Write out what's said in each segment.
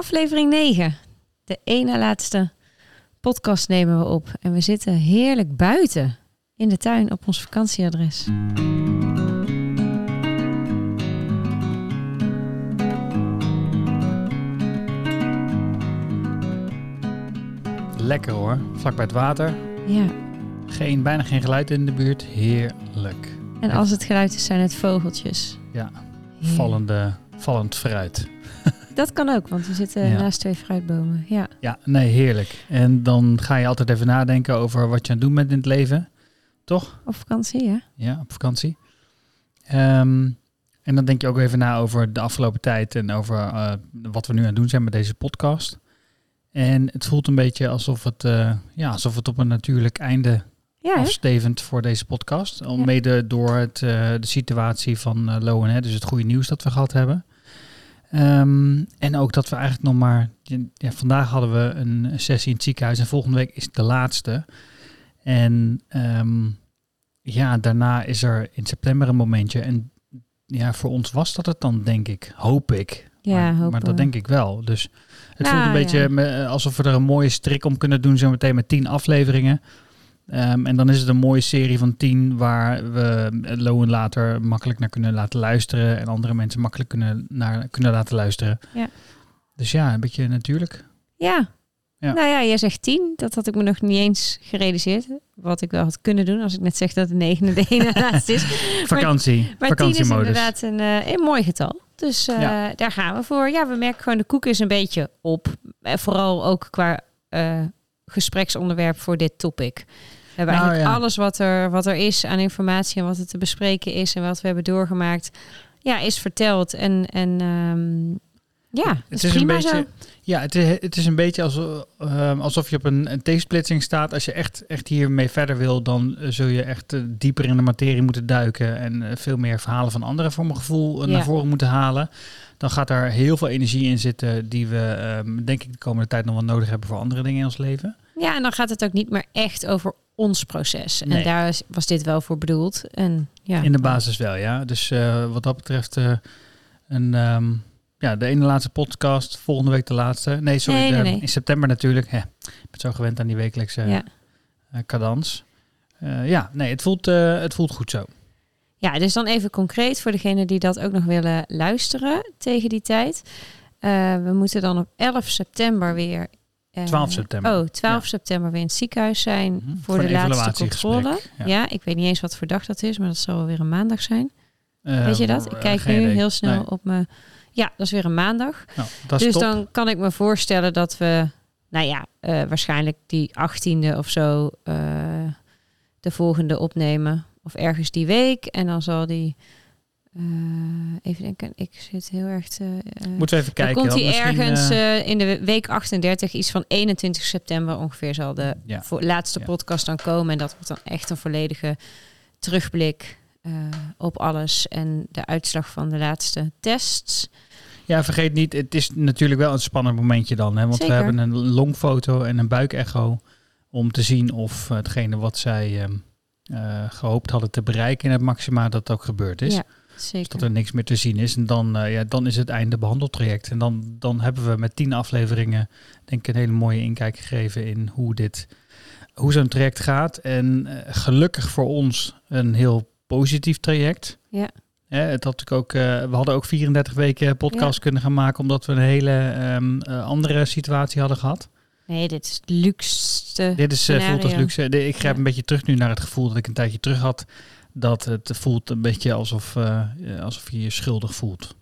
Aflevering 9. De ene laatste podcast nemen we op. En we zitten heerlijk buiten in de tuin op ons vakantieadres. Lekker hoor, vlak bij het water. Ja. Geen, bijna geen geluid in de buurt. Heerlijk. En als het geluid is, zijn het vogeltjes. Ja, vallende, vallend fruit. Dat kan ook, want we zitten Ja. naast twee fruitbomen. Ja. Ja, nee, heerlijk. En dan ga je altijd even nadenken over wat je aan het doen bent in het leven. Toch? Op vakantie, ja. Ja, op vakantie. Ehm, en dan denk je ook even na over de afgelopen tijd en over eh, wat we nu aan het doen zijn met deze podcast. En het voelt een beetje alsof het, eh, ja, alsof het op een natuurlijk einde Ja, hè? afstevend voor deze podcast. Al Ja. Mede door het, eh, de situatie van uh, Lowen, dus het goede nieuws dat we gehad hebben. Ehm, en ook dat we eigenlijk nog maar... Ja, vandaag hadden we een sessie in het ziekenhuis en volgende week is het de laatste. En ehm, ja, daarna is er in september een momentje. En ja, voor ons was dat het dan, denk ik. Hoop ik. Ja, maar, maar dat denk ik wel. Dus het Nou, voelt een beetje ja. alsof we er een mooie strik om kunnen doen, zo meteen met tien afleveringen. Ehm, en dan is het een mooie serie van tien waar we Lowen later makkelijk naar kunnen laten luisteren en andere mensen makkelijk kunnen, naar kunnen laten luisteren. Ja. Dus ja, een beetje natuurlijk. Ja. Ja. Nou ja, jij zegt tien. Dat had ik me nog niet eens gerealiseerd. Wat ik wel had kunnen doen als ik net zeg dat de negende de ene laatste is. Vakantie, Maar tien is inderdaad een, eh, een mooi getal. Dus eh, Ja. daar gaan we voor. Ja, we merken gewoon de koek is een beetje op. Eh, vooral ook qua gespreksonderwerp voor dit topic. We hebben Nou, eigenlijk ja. alles wat er, wat er is aan informatie en wat er te bespreken is en wat we hebben doorgemaakt, ja, is verteld. En, en ehm, ja, het is, is een beetje, zo. ja, het is, het is een beetje alsof, ehm, alsof je op een, een T-splitsing staat. Als je echt, echt hiermee verder wil, dan eh, zul je echt eh, dieper in de materie moeten duiken. En eh, veel meer verhalen van anderen voor mijn gevoel Ja. naar voren moeten halen. Dan gaat daar heel veel energie in zitten die we, ehm, denk ik, de komende tijd nog wel nodig hebben voor andere dingen in ons leven. Ja, en dan gaat het ook niet meer echt over ons proces. En Nee. daar was dit wel voor bedoeld. En ja, In de basis wel, ja. Dus eh, wat dat betreft, eh, een, ehm, ja, de ene laatste podcast, volgende week de laatste. Nee, sorry, Nee, nee, de- in september natuurlijk. Hè, ik ben zo gewend aan die wekelijkse ja. eh, cadans. Ja, nee, het voelt, het voelt goed zo. Ja, dus dan even concreet voor degenen die dat ook nog willen luisteren tegen die tijd. We moeten dan op 11 september weer. Eh, 12 september. Oh, 12 Ja. september weer in het ziekenhuis zijn Mhm. voor, Voor de laatste controle. ja. Ja. ik weet niet eens wat voor dag dat is, maar dat zal wel weer een maandag zijn. Eh, weet je dat? Ik eh, kijk nu idee. heel snel Nee. op mijn. Ja, dat is weer een maandag. Nou, Dus top. dan kan ik me voorstellen dat we, nou ja, eh, waarschijnlijk die 18e of zo eh, de volgende opnemen. Of ergens die week. En dan zal die. Eh, even denken, ik zit heel erg te. eh, Moeten we even kijken. komt hij ergens eh, in de week 38, iets van 21 september ongeveer, zal de ja. voor, laatste Ja. podcast dan komen. En dat wordt dan echt een volledige terugblik op alles en de uitslag van de laatste tests. ja, vergeet niet, het is natuurlijk wel een spannend momentje dan. Hè, want Zeker. we hebben een longfoto en een buikecho om te zien of hetgene wat zij ehm, eh, gehoopt hadden te bereiken in het maxima, dat ook gebeurd is. Ja, Dus dat er niks meer te zien is. En dan, eh, ja, dan is het einde behandeltraject. En dan, dan hebben we met tien afleveringen denk ik een hele mooie inkijk gegeven in hoe dit, hoe zo'n traject gaat. En eh, gelukkig voor ons een heel positief traject. Ja. Het had ook, eh, we hadden ook 34 weken podcast kunnen gaan maken, omdat we een hele ehm, eh, andere situatie hadden gehad. Nee, dit is het luxste. Dit is, eh, voelt als luxe. Ik grijp Ja. een beetje terug nu naar het gevoel dat ik een tijdje terug had. Dat het voelt een beetje alsof, eh, alsof je je schuldig voelt.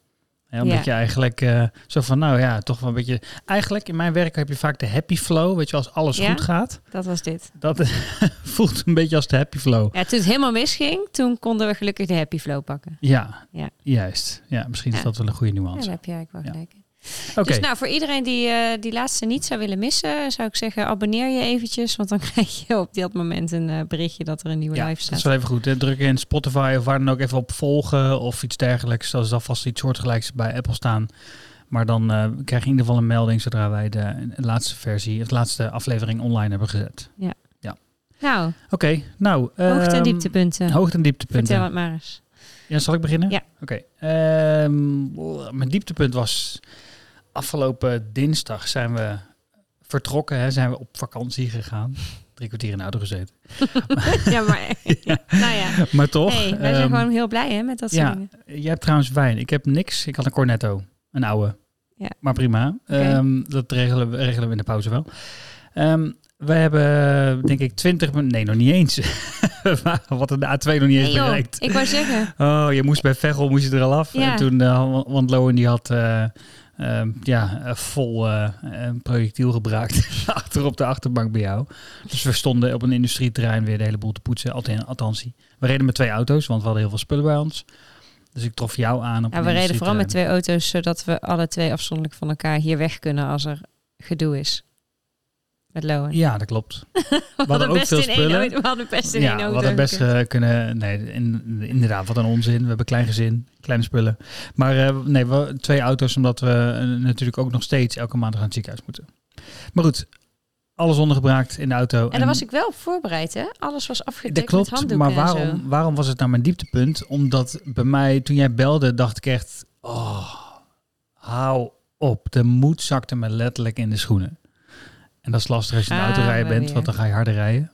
Ja, omdat Ja. je eigenlijk eh, zo van, nou ja, toch wel een beetje... Eigenlijk in mijn werk heb je vaak de happy flow. Weet je, als alles Ja. goed gaat. Dat was dit. Dat voelt een beetje als de happy flow. Ja, toen het helemaal misging, toen konden we gelukkig de happy flow pakken. Ja, Ja. juist. Ja, misschien is Ja. dat wel een goede Ja, nuance. daar heb je eigenlijk wel Ja. gelijk Oké, Dus nou, voor iedereen die eh, die laatste niet zou willen missen, zou ik zeggen, abonneer je eventjes. Want dan krijg je op dat moment een eh, berichtje dat er een nieuwe ja, live dat staat. is wel even goed. Hè. Druk in Spotify of waar dan ook even op volgen of iets dergelijks. Dat is alvast iets soortgelijks bij Apple staan. Maar dan eh, krijg je in ieder geval een melding zodra wij de, de laatste versie, of de laatste aflevering online hebben gezet. Nou, Oké, nou. hoogte- en ehm, dieptepunten. Hoogte- en dieptepunten. Vertel het maar eens. Ja, zal ik beginnen? Ja. Oké. ehm, mijn dieptepunt was afgelopen dinsdag zijn we vertrokken, hè, zijn we op vakantie gegaan. Drie kwartier in de auto gezeten. ja, maar... Nou ja. Maar toch. Hey, wij zijn ehm, gewoon heel blij hè, met dat soort ja, dingen. Jij hebt trouwens wijn. Ik heb niks. Ik had een Cornetto. Een oude. Ja. Maar prima. Oké. Ehm, dat regelen we, regelen we in de pauze wel. Ehm we hebben, denk ik, 20 minuten... Nee, nog niet eens. Wat een A2 nog niet eens Nee, bereikt. ik wou zeggen. Oh, je moest bij Veghel moest je er al af. Ja. En toen, eh, want Lowen die had eh, ehm, ja, eh, vol eh, een projectiel gebruikt achter op de achterbank bij jou. Dus we stonden op een industrieterrein weer de hele boel te poetsen. Althans, we reden met twee auto's, want we hadden heel veel spullen bij ons. Dus ik trof jou aan op Ja, we reden vooral met twee auto's, zodat we alle twee afzonderlijk van elkaar hier weg kunnen als er gedoe is. Met. Ja, dat klopt. we hadden ook best veel in één spullen. we hadden best in ja, één we hadden best eh, kunnen... Nee, in- inderdaad, wat een onzin. We hebben klein gezin, kleine spullen. Maar eh, nee, we, twee auto's, omdat we eh, natuurlijk ook nog steeds elke maand naar het ziekenhuis moeten. Maar goed, alles ondergebraakt in de auto. En daar was ik wel op voorbereid, hè? Alles was Dat afgedekt met klopt, handdoeken maar en zo. waarom, waarom was het nou mijn dieptepunt? Omdat bij mij, toen jij belde, dacht ik echt... Oh, hou op. De moed zakte me letterlijk in de schoenen. En dat is lastig als je in de auto Ah, rijden bent, weer. want dan ga je harder rijden.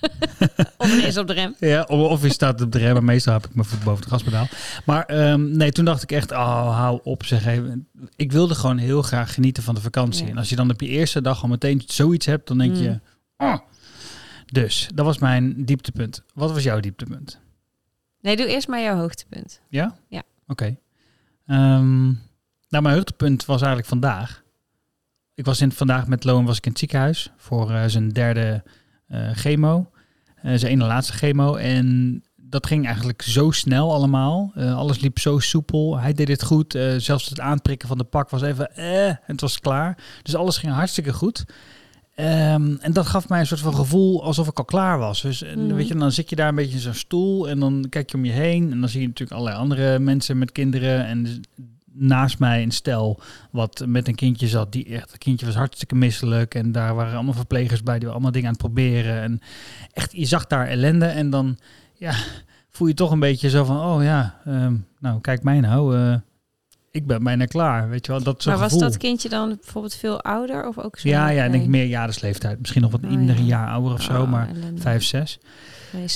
Of ineens op de rem. Ja, of, je staat op de rem, maar meestal heb ik mijn voet boven het gaspedaal. Maar ehm, nee, toen dacht ik echt, oh, hou op zeg even. Ik wilde gewoon heel graag genieten van de vakantie. Ja. En als je dan op je eerste dag al meteen zoiets hebt, dan denk Mm. je, oh. Dus, dat was mijn dieptepunt. Wat was jouw dieptepunt? Nee, doe eerst maar jouw hoogtepunt. Ja? Ja. Oké. Ehm, nou, mijn hoogtepunt was eigenlijk vandaag. Ik was in, vandaag met Loan was ik in het ziekenhuis voor eh, zijn derde eh, chemo. Eh, zijn ene laatste chemo. En dat ging eigenlijk zo snel allemaal. Alles liep zo soepel. Hij deed het goed. Zelfs het aanprikken van de pak was even eh, en het was klaar. Dus alles ging hartstikke goed. Ehm, en dat gaf mij een soort van gevoel alsof ik al klaar was. Dus Mhm. weet je, dan zit je daar een beetje in zo'n stoel en dan kijk je om je heen en dan zie je natuurlijk allerlei andere mensen met kinderen en dus naast mij een stel wat met een kindje zat die echt, het kindje was hartstikke misselijk en daar waren allemaal verplegers bij die allemaal dingen aan het proberen en echt, je zag daar ellende en dan, ja, voel je toch een beetje zo van, oh ja, ehm, nou kijk mij nou, eh, ik ben bijna klaar, weet je wel, dat soort Maar was gevoel. dat kindje dan bijvoorbeeld veel ouder of ook zo? Ja, ja, ik denk meerjarenleeftijd. Misschien nog wat Oh, ieder ja. jaar ouder of zo, Oh, maar ellende. vijf, zes.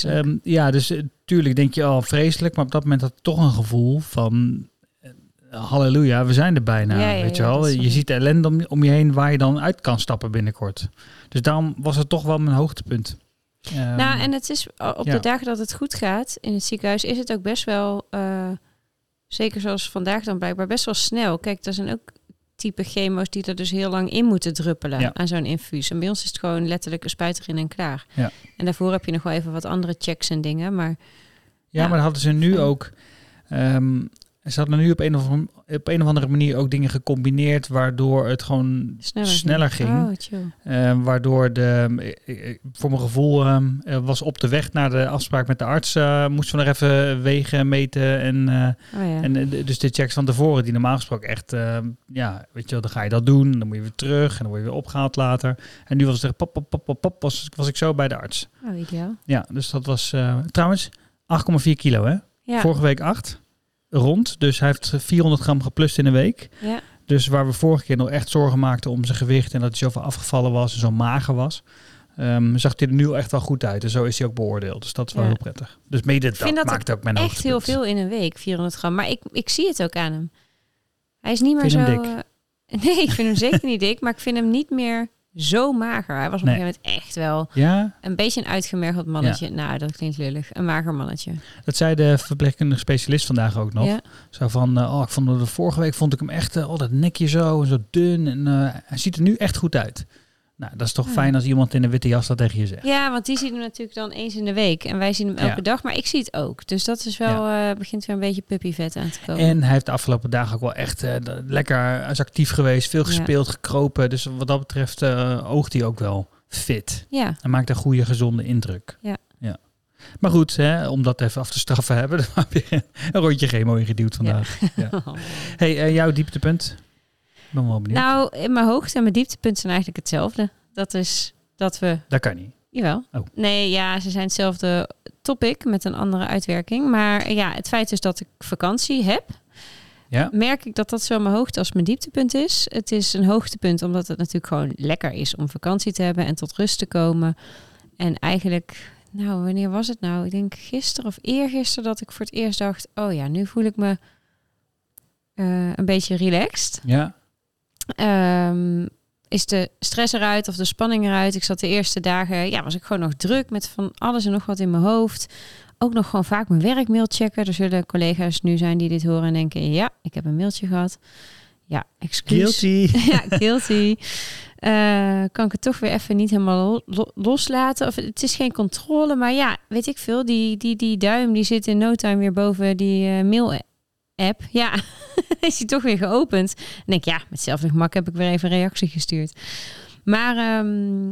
Ehm, ja, dus eh, tuurlijk denk je al vreselijk, maar op dat moment had ik toch een gevoel van halleluja, we zijn er bijna, Ja, ja, weet je wel. Je ziet de ellende om, om je heen waar je dan uit kan stappen binnenkort. Dus daarom was het toch wel mijn hoogtepunt. Ehm, nou, en het is op de dagen dat het goed gaat in het ziekenhuis, is het ook best wel, eh, zeker zoals vandaag dan blijkbaar, best wel snel. Kijk, er zijn ook type chemo's die er dus heel lang in moeten druppelen Ja. aan zo'n infuus. En bij ons is het gewoon letterlijk een spuit erin en klaar. Ja. En daarvoor heb je nog wel even wat andere checks en dingen, maar Ja, Ja. maar hadden ze nu ook. Ehm, ze hadden nu op een, of, op een of andere manier ook dingen gecombineerd waardoor het gewoon sneller, sneller ging. Oh, chill. Eh, waardoor de, eh, eh, voor mijn gevoel, eh, eh, was op de weg naar de afspraak met de arts, eh, moesten we nog even wegen, meten. En, Oh ja. en dus de checks van tevoren, die normaal gesproken echt, eh, ja, weet je wel, dan ga je dat doen. Dan moet je weer terug en dan word je weer opgehaald later. En nu was het pop, pop, pop, pop, pop, was, was ik zo bij de arts. oh, ideaal. Ja, dus dat was trouwens 8,4 kilo, hè? Ja. Vorige week 8, rond. Dus hij heeft 400 gram geplust in een week. ja. Dus waar we vorige keer nog echt zorgen maakten om zijn gewicht en dat hij zoveel afgevallen was en zo mager was, ehm, zag hij er nu echt wel goed uit. En zo is hij ook beoordeeld. Dus dat is wel Ja. heel prettig. Dus mede dat, dat maakt ook mijn Echt heel veel in een week, 400 gram. Maar ik, ik zie het ook aan hem. Hij is niet meer Vind zo... hem dik? eh, nee, ik vind hem zeker niet dik, maar ik vind hem niet meer zo mager. Hij was op Nee. een gegeven moment echt wel Ja, een beetje een uitgemergeld mannetje. Nou, dat klinkt lullig. Een mager mannetje. dat zei de verpleegkundige specialist vandaag ook nog. Ja. Zo van, eh, oh, ik vond de vorige week vond ik hem echt, eh, oh, dat nekje zo en zo dun. En eh, hij ziet er nu echt goed uit. Nou, dat is toch Ja. fijn als iemand in een witte jas dat tegen je zegt. ja, want die zien hem natuurlijk dan eens in de week. En wij zien hem elke Ja. dag, maar ik zie het ook. Dus dat is wel, eh, begint weer een beetje puppyvet aan te komen. En hij heeft de afgelopen dagen ook wel echt eh, lekker is actief geweest, veel gespeeld, gekropen. Dus wat dat betreft eh, oogt hij ook wel fit. Ja, Hij maakt een goede, gezonde indruk. Ja. ja. Maar goed, hè, om dat even af te straffen hebben, hebben we weer een rondje chemo ingeduwd vandaag. Ja. Hey, eh, jouw dieptepunt? Ben wel benieuwd. nou, in mijn hoogte en mijn dieptepunt zijn eigenlijk hetzelfde. Dat is dat we dat kan niet. Jawel. Oh. Nee, ja, ze zijn hetzelfde topic met een andere uitwerking. Maar ja, het feit is dat ik vakantie heb. Ja. merk ik dat dat zo mijn hoogte als mijn dieptepunt is. Het is een hoogtepunt omdat het natuurlijk gewoon lekker is om vakantie te hebben en tot rust te komen. En eigenlijk, nou, wanneer was het nou? Ik denk gisteren of eergisteren dat ik voor het eerst dacht, oh ja, nu voel ik me eh, een beetje relaxed. Ja. Ehm, is de stress eruit of de spanning eruit? Ik zat de eerste dagen, ja, was ik gewoon nog druk met van alles en nog wat in mijn hoofd. Ook nog gewoon vaak mijn werkmail checken. Er zullen collega's nu zijn die dit horen en denken, ja, ik heb een mailtje gehad. Ja, excuus. Guilty. ja, guilty. Eh, kan ik het toch weer even niet helemaal lo- lo- loslaten? Of het is geen controle, maar ja, weet ik veel. Die, die, die duim die zit in no time weer boven die eh, mail-app. Ja, is die toch weer geopend. En denk ja, met hetzelfde gemak heb ik weer even reactie gestuurd. Maar ehm,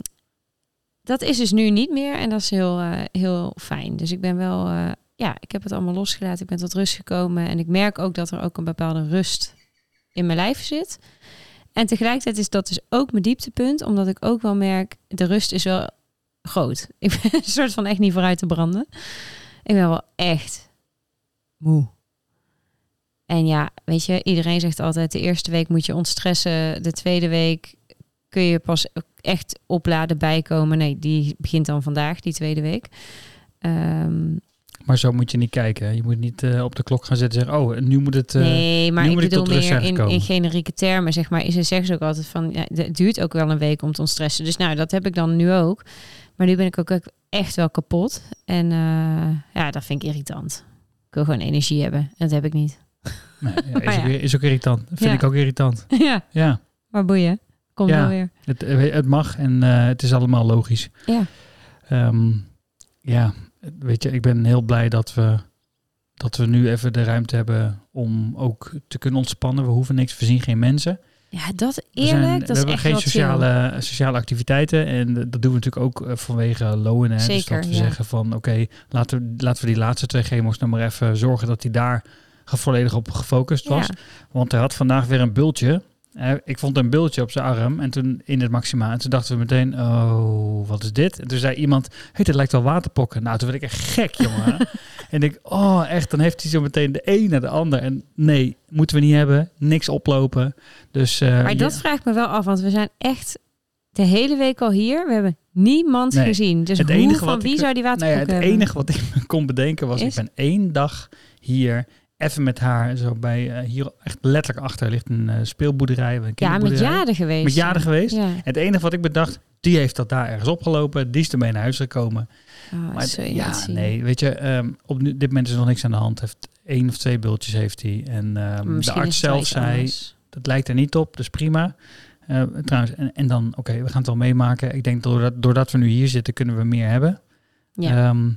dat is dus nu niet meer en dat is heel, eh, heel fijn. Dus ik ben wel, eh, ja, ik heb het allemaal losgelaten. Ik ben tot rust gekomen en ik merk ook dat er ook een bepaalde rust in mijn lijf zit. En tegelijkertijd is dat dus ook mijn dieptepunt, omdat ik ook wel merk, de rust is wel groot. Ik ben een soort van echt niet vooruit te branden. Ik ben wel echt moe. En ja, weet je, iedereen zegt altijd, de eerste week moet je ontstressen, de tweede week kun je pas echt opladen bijkomen. Nee, die begint dan vandaag, die tweede week. Ehm, Maar zo moet je niet kijken. Je moet niet eh, op de klok gaan zitten en zeggen, oh, nu moet het... eh, nee, maar nu ik bedoel meer in, in generieke termen, zeg maar. Is er zeggen ze ook altijd van, ja, het duurt ook wel een week om te ontstressen. Dus nou, dat heb ik dan nu ook. Maar nu ben ik ook echt wel kapot. En eh, ja, dat vind ik irritant. Ik wil gewoon energie hebben. En dat heb ik niet. Nee, ja, Maar is, ook, is ook irritant. Vind ik ook irritant. ja, Ja, maar boeien. Komt Ja. wel weer. het, eh, het mag en eh, het is allemaal logisch. Ja. Ehm, ja, weet je, ik ben heel blij dat we, dat we nu even de ruimte hebben om ook te kunnen ontspannen. We hoeven niks, we zien geen mensen. Ja, dat eerlijk, zijn, dat we is hebben echt geen chill. sociale, sociale activiteiten en dat doen we natuurlijk ook eh, vanwege lonen. Hè? dus dat we ja. zeggen van oké, laten, we, laten we die laatste twee chemo's nou maar even zorgen dat die daar volledig op gefocust was. Ja. Want hij had vandaag weer een bultje. Ik vond een bultje op zijn arm en toen in het maxima. En toen dachten we meteen, oh, wat is dit? En toen zei iemand, hey, dit lijkt wel waterpokken. Nou, toen werd ik echt gek, jongen. en ik, oh, echt, dan heeft hij zo meteen de een naar de ander. En nee, moeten we niet hebben. Niks oplopen. Dus, eh, Maar dat ja. vraag ik me wel af, want we zijn echt de hele week al hier. We hebben niemand Nee. gezien. Dus Het hoe, enige van wat wie ik- zou die Nou ja, waterpokken het hebben? enige wat ik me kon bedenken was, Is? ik ben één dag hier, even met haar, zo bij, eh, hier echt letterlijk achter ligt een eh, speelboerderij. Een Ja, met jaren geweest. Met jaren geweest. Ja. Het enige wat ik bedacht, die heeft dat daar ergens opgelopen, die is ermee naar huis gekomen. Oh, Maar ja, zien. nee, weet je, ehm, op nu- dit moment is er nog niks aan de hand. Heeft één of twee bultjes heeft hij. En ehm, de arts zelf zei, anders. dat lijkt er niet op, dus prima. Eh, trouwens, en, en dan, oké, we gaan het wel meemaken. Ik denk doordat, doordat we nu hier zitten, kunnen we meer hebben. Ja. Ehm,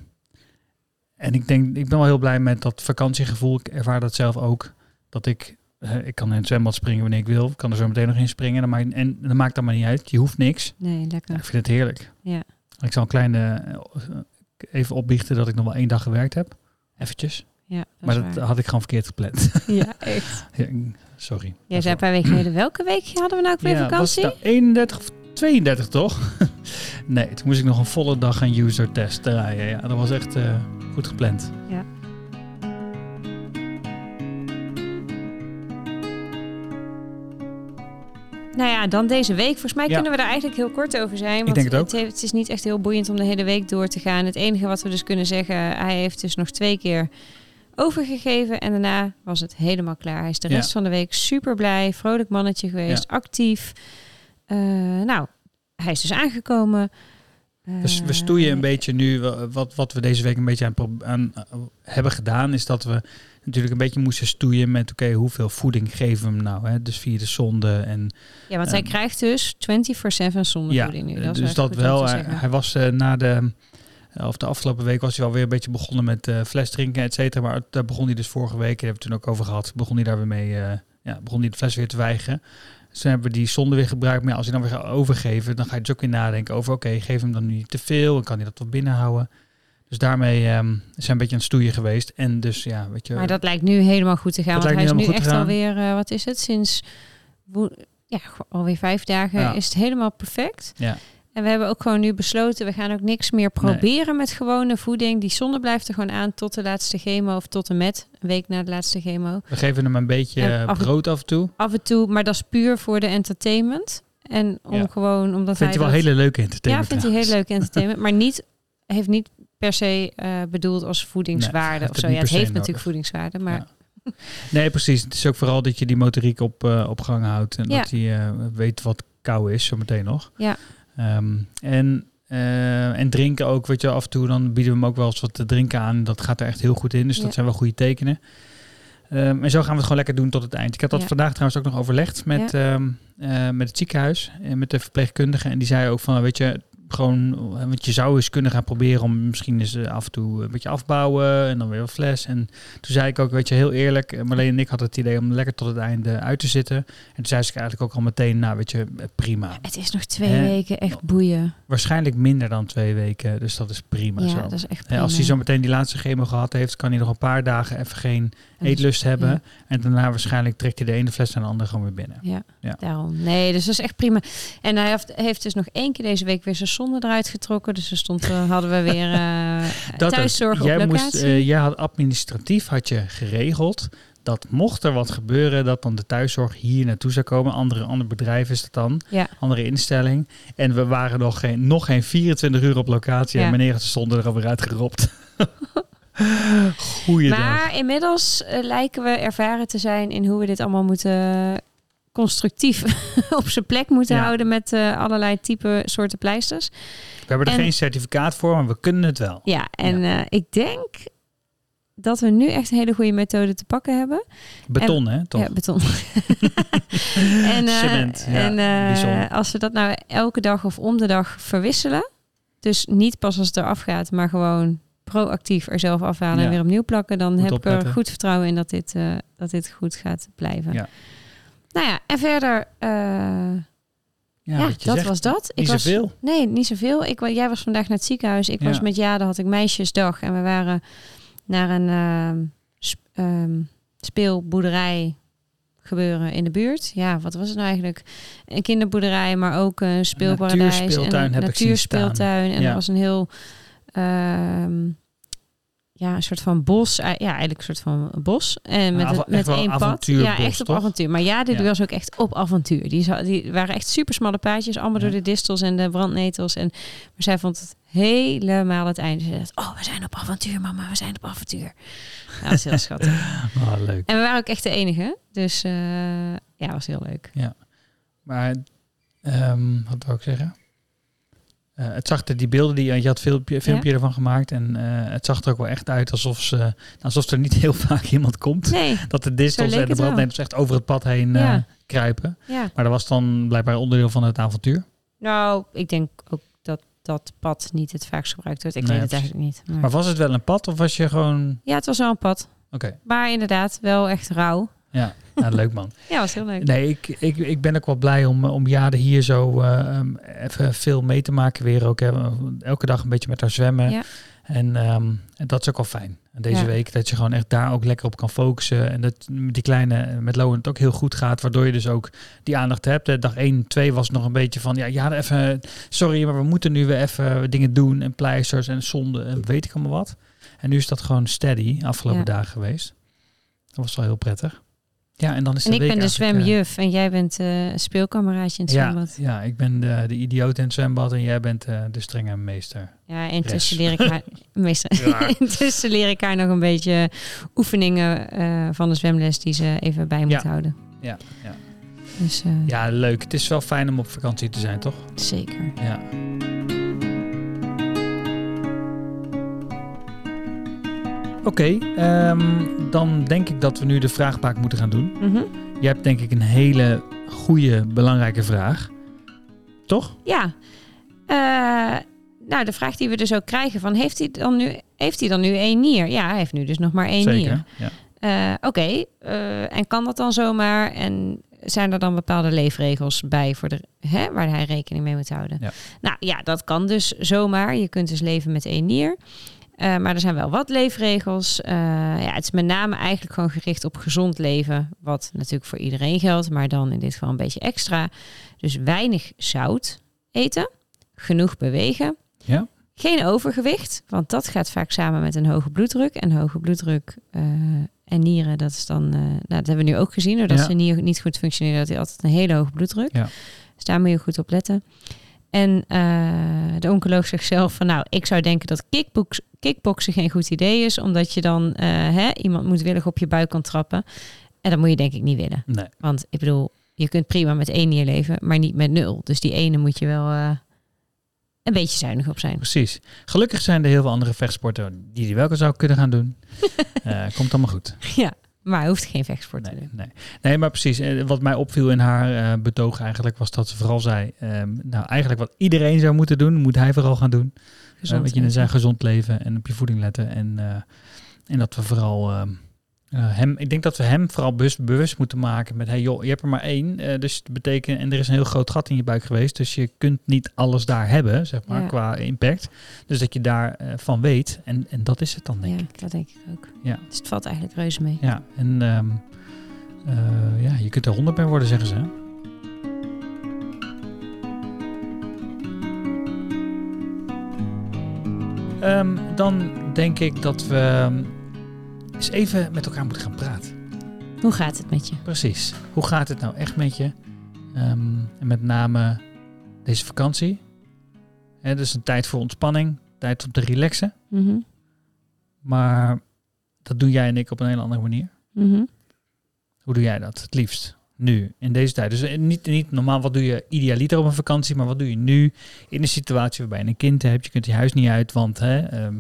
en ik denk, ik ben wel heel blij met dat vakantiegevoel. Ik ervaar dat zelf ook. Dat ik, ik kan in het zwembad springen wanneer ik wil. Ik kan er zo meteen nog in springen. Dat maakt, en dat maakt dan maar niet uit. Je hoeft niks. nee, Ja, lekker. ik vind het heerlijk. Ja. Ik zal een kleine, eh, even opbiechten dat ik nog wel één dag gewerkt heb. Eventjes. Ja, dat maar dat waar. had ik gewoon verkeerd gepland. Ja, echt. Ja, Sorry. Jij zei een paar weken geleden, welke week hadden we nou ook weer Ja, was vakantie? nou 31 of 32 toch? nee, toen moest ik nog een volle dag een user test draaien. Ja, dat was echt eh, goed gepland. Ja. Nou ja, dan deze week. Volgens mij Ja. kunnen we daar eigenlijk heel kort over zijn. Want denk het ook. heeft- het is niet echt heel boeiend om de hele week door te gaan. Het enige wat we dus kunnen zeggen, hij heeft dus nog twee keer overgegeven. En daarna was het helemaal klaar. Hij is de Ja. rest van de week super blij, vrolijk mannetje geweest, actief. Eh, nou, hij is dus aangekomen. Dus we Eh, stoeien een beetje nu. wa- Wat, wat we deze week een beetje aan, eh, hebben gedaan, is dat we natuurlijk een beetje moesten stoeien met: oké, hoeveel voeding geven we hem nou? Hè? Dus via de zonde. En Ja, want hij Ehm, krijgt dus 24-7 zonder ja, nu. Dat dus dat wel. Hij, was na de. Of de afgelopen week was hij alweer een beetje begonnen met fles drinken, et cetera. Maar daar begon hij dus vorige week, daar hebben we het toen ook over gehad, begon hij daar weer mee, ja, begon hij de fles weer te weigeren. Toen hebben die zonde weer gebruikt. Maar ja, als hij dan weer gaat overgeven, dan ga je dus ook weer nadenken over, oké, geef hem dan nu niet te veel en kan hij dat wat binnenhouden. Dus daarmee ehm, zijn we een beetje aan het stoeien geweest. En dus ja, weet je. Maar dat lijkt nu helemaal goed te gaan. Dat Want hij is lijkt nu echt alweer, eh, wat is het, sinds ja, alweer vijf dagen Ja. is het helemaal perfect. Ja. En we hebben ook gewoon nu besloten, we gaan ook niks meer proberen met gewone voeding. Die zonde blijft er gewoon aan tot de laatste chemo of tot en met een week na de laatste chemo. We geven hem een beetje En af en- brood af en toe. Af en toe, maar dat is puur voor de entertainment. En om Ja. gewoon, omdat Vindt hij wel dat- hele leuke Ja, entertainment. vindt hij heel leuk entertainment. maar niet, heeft niet per se eh, bedoeld als voedingswaarde of het zo. niet Ja, het heeft natuurlijk voedingswaarde, maar Ja. Nee, precies. Het is ook vooral dat je die motoriek op, eh, op gang houdt. En Ja. dat hij eh, weet wat kou is, zometeen nog. Ja. Ehm, en, eh, en drinken ook, weet je, af en toe dan bieden we hem ook wel eens wat te drinken aan. Dat gaat er echt heel goed in, dus Ja. dat zijn wel goede tekenen. Ehm, en zo gaan we het gewoon lekker doen tot het eind. Ik had dat Ja. vandaag trouwens ook nog overlegd met, ehm, eh, met het ziekenhuis en met de verpleegkundige. En die zei ook van, weet je, gewoon, eh, want je zou eens kunnen gaan proberen om misschien eens eh, af en toe een beetje afbouwen en dan weer wat fles. En toen zei ik ook, weet je, heel eerlijk, eh, Marleen en ik hadden het idee om lekker tot het einde uit te zitten. En toen zei ze eigenlijk ook al meteen, nou weet je, eh, prima. het is nog twee weken echt boeien. Waarschijnlijk minder dan twee weken, dus dat is prima Ja, zo. dat is echt als hij zo meteen die laatste chemo gehad heeft, kan hij nog een paar dagen even geen eetlust hebben. Ja. En daarna waarschijnlijk trekt hij de ene fles naar de andere gewoon weer binnen. Ja, Ja. daarom. Nee, dus dat is echt prima. En hij heeft, heeft dus nog één keer deze week weer zijn zonde eruit getrokken. Dus er stond, eh, hadden we weer Dat thuiszorg ook. op jij, locatie. moest, eh, jij had administratief had je geregeld dat mocht er wat gebeuren, dat dan de thuiszorg hier naartoe zou komen. Andere, ander bedrijf is dat dan, ja, andere instelling. En we waren nog geen, nog geen 24 uur op locatie Ja. en meneer stonden er alweer uitgeropt. Goeiedag. maar inmiddels eh, lijken we ervaren te zijn in hoe we dit allemaal moeten constructief op zijn plek moeten Ja. houden met eh, allerlei type soorten pleisters. We hebben er en- geen certificaat voor, maar we kunnen het wel. Ja, en eh, ik denk dat we nu echt een hele goede methode te pakken hebben. Beton, hè? Toch? Ja, beton. en Cement, ja, en als we dat nou elke dag of om de dag verwisselen, dus niet pas als het eraf gaat, maar gewoon proactief er zelf afhalen Ja. en weer opnieuw plakken, dan Moet heb ik er opletten. goed vertrouwen in dat dit, eh, dat dit goed gaat blijven. Ja. Nou ja, en verder, eh, ja, je dat zegt, was dat. Niet was, zoveel. Nee, niet zoveel. Ik, jij was vandaag naar het ziekenhuis. Ik Ja. was met Jade, had ik meisjesdag. En we waren naar een ehm, sp- ehm, speelboerderij gebeuren in de buurt. Ja, wat was het nou eigenlijk? Een kinderboerderij, maar ook een speelparadijs. natuurspeeltuin en heb een ik zien staan. natuurspeeltuin. En Ja. er was een heel... ehm, ja, een soort van bos. Eh, Ja, eigenlijk een soort van bos. En met, het- echt met wel één pad. Ja, echt op toch? avontuur. Maar ja, dit Ja. was ook echt op avontuur. Die, die waren echt super smalle paadjes. Allemaal Ja. door de distels en de brandnetels. En, maar zij vond het helemaal het einde. Ze zei, oh, we zijn op avontuur, mama. We zijn op avontuur. Ja, dat is heel schattig. Ah, leuk. En we waren ook echt de enige. Dus eh, ja, was heel leuk. Maar ehm, wat wou ik zeggen? Eh, het zag er, die beelden die je had filmpje, filmpje ervan gemaakt en eh, het zag er ook wel echt uit alsof ze, alsof er niet heel vaak iemand komt. Nee, Dat de distels en de brandnetels echt over het pad heen eh, kruipen. ja. Maar dat was dan blijkbaar onderdeel van het avontuur. Nou, ik denk ook dat dat pad niet het vaakst gebruikt wordt. Ik Nee, weet het eigenlijk niet. Maar- Maar was het wel een pad of was je gewoon... Ja, het was wel een pad. Oké, Maar inderdaad, wel echt rauw. Ja, nou, leuk man. Ja, was heel leuk. Nee, ik, ik, ik ben ook wel blij om, om Jade hier zo eh, um, even veel mee te maken weer ook. Hè. Elke dag een beetje met haar zwemmen. Ja. En, ehm, en dat is ook wel fijn. En deze Ja. week dat je gewoon echt daar ook lekker op kan focussen. En dat die kleine met Lowen het ook heel goed gaat. Waardoor je dus ook die aandacht hebt. Eh, Dag 1, 2 was nog een beetje van... Ja, ja even, sorry, maar we moeten nu weer even dingen doen. En pleisters en zonden en weet ik allemaal wat. En nu is dat gewoon steady afgelopen Ja. dagen geweest. Dat was wel heel prettig. Ja, en dan is En de ik ben de eh, zwemjuf en jij bent eh, een speelkameraadje in het ja, zwembad. ja, ik ben de, de idioot in het zwembad en jij bent eh, de strenge meester. Ja, intussen leer ik haar, meester, Ja. intussen leer ik haar nog een beetje oefeningen eh, van de zwemles die ze even bij moet Ja. houden. Ja, ja. Dus eh, ja, leuk. Het is wel fijn om op vakantie te zijn, toch? zeker. Ja. Oké, ehm, dan denk ik dat we nu de vraagbaak moeten gaan doen. Mhm. Je hebt denk ik een hele goede, belangrijke vraag. Toch? Ja. Eh, nou, de vraag die we dus ook krijgen van heeft hij dan nu, heeft hij dan nu één nier? Ja, hij heeft nu dus nog maar één nier. Zeker. Ja. Eh, Oké, eh, en kan dat dan zomaar? En zijn er dan bepaalde leefregels bij voor de, hè, waar hij rekening mee moet houden? Ja. Nou ja, dat kan dus zomaar. Je kunt dus leven met één nier. Eh, maar er zijn wel wat leefregels. Eh, ja, het is met name eigenlijk gewoon gericht op gezond leven. Wat natuurlijk voor iedereen geldt, maar dan in dit geval een beetje extra. Dus weinig zout eten. genoeg bewegen. Ja. Geen overgewicht, want dat gaat vaak samen met een hoge bloeddruk. En hoge bloeddruk eh, en nieren, dat is dan, nou, dat hebben we nu ook gezien, doordat Ja. ze nieren niet goed functioneren, dat hij altijd een hele hoge bloeddruk. Ja. Dus daar moet je goed op letten. En de oncoloog zegt zelf van, nou, ik zou denken dat kickbox, kickboksen geen goed idee is, omdat je dan eh, hè, iemand moedwillig op je buik kan trappen. En dat moet je denk ik niet willen. Nee. Want ik bedoel, je kunt prima met één nier leven, maar niet met nul. Dus die ene moet je wel eh, een beetje zuinig op zijn. Precies. Gelukkig zijn er heel veel andere vechtsporten die die wel zou kunnen gaan doen. Eh, komt allemaal goed. Ja, maar hij hoeft geen vechtsport te Nee, doen. nee. nee, maar precies. Wat mij opviel in haar betoog eigenlijk was dat ze vooral zei... ehm, nou, eigenlijk wat iedereen zou moeten doen, moet hij vooral gaan doen. Eh, Gezond wat je net zei, gezond leven en op je voeding letten. En, eh, en dat we vooral ehm, eh, hem... Ik denk dat we hem vooral bewust, bewust moeten maken met... Hey joh, je hebt er maar één. eh, dus dat betekent... En er is een heel groot gat in je buik geweest. Dus je kunt niet alles daar hebben, zeg maar, Ja. qua impact. Dus dat je daarvan van weet. En, en dat is het dan, denk ja, ik. dat denk ik ook. Ja. Dus het valt eigenlijk reuze mee. Ja, en ehm, eh, ja, je kunt er honderd bij worden, zeggen ze. Ehm, dan denk ik dat we eens even met elkaar moeten gaan praten. Hoe gaat het met je? Precies. Hoe gaat het nou echt met je? Ehm, en met name deze vakantie. Hè, dus een tijd voor ontspanning, tijd om te relaxen. Mhm, Maar dat doen jij en ik op een hele andere manier. mhm. Hoe doe jij dat het liefst? Nu, in deze tijd. Dus eh, niet, niet normaal, wat doe je idealiter op een vakantie, maar wat doe je nu in een situatie waarbij je een kind hebt? Je kunt je huis niet uit, want hè, ehm,